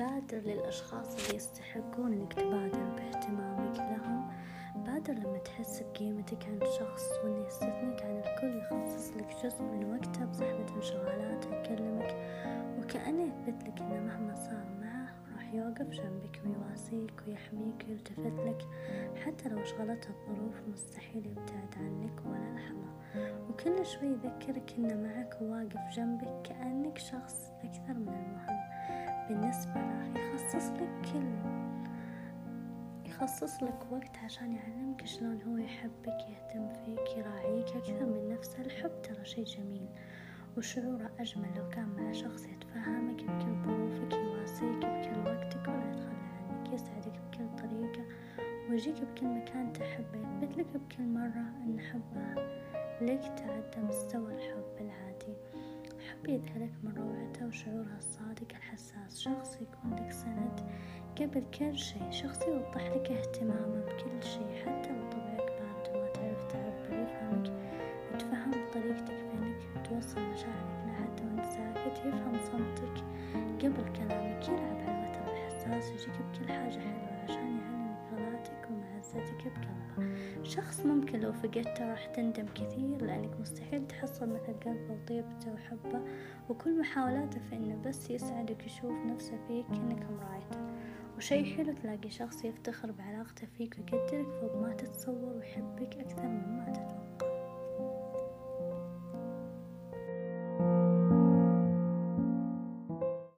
للأشخاص اللي يستحقون إنك تبادر باهتمامك لهم. بادر لما تحس بقيمتك عند شخص وإنه يستثنيك عن الكل يخصص لك جزء من وقته بزحمة انشغالاته يكلمك. وكأنه يثبت لك إنه مهما صار معه راح يوقف جنبك ويواسيك ويحميك ويلتفت لك. حتى لو شغلته الظروف مستحيل يبتعد عنك ولا لحظة وكل شوي يذكرك إنه معك وواقف جنبك كأنك شخص أكثر من المهم. بالنسبة له يخصص لك كل يخصص لك وقت عشان يعلمك شلون هو يحبك يهتم فيك يراعيك أكثر من نفسه. الحب ترى شي جميل وشعوره أجمل. لو كان مع شخص يتفهمك بكل ظروفك يواسيك بكل وقتك ولا يتخلى عنك يسعدك بكل طريقة ويجيك بكل مكان تحبه يثبت لك بكل مرة أن حبه لك تعدى مستوى الحب. حب يذهلك من روعته وشعورها الصادق الحساس. شخص يكون لك سند قبل كل شيء. شخص يوضح لك اهتمامه بكل شيء حتى لو طبعك بارد وما تعرف تعبر يفهمك. يتفهم طريقتك في انك توصل مشاعرك لحد وأنت ساكت. يفهم صمتك قبل كلامك. يلعب على الوتر الحساس يجيك بكل حاجة حلوة عشان يعلمك غلاتك ومعزتك شخص ممكن لو فقدته راح تندم كثير لأنك مستحيل تحصل مثل قلبه وطيبته وحبه وكل محاولاته في إنه بس يسعدك يشوف نفسه فيك كأنك مرايته. وشي حلو تلاقي شخص يفتخر بعلاقته فيك ويقدرك فوق ما تتصور ويحبك أكثر مما تتوقع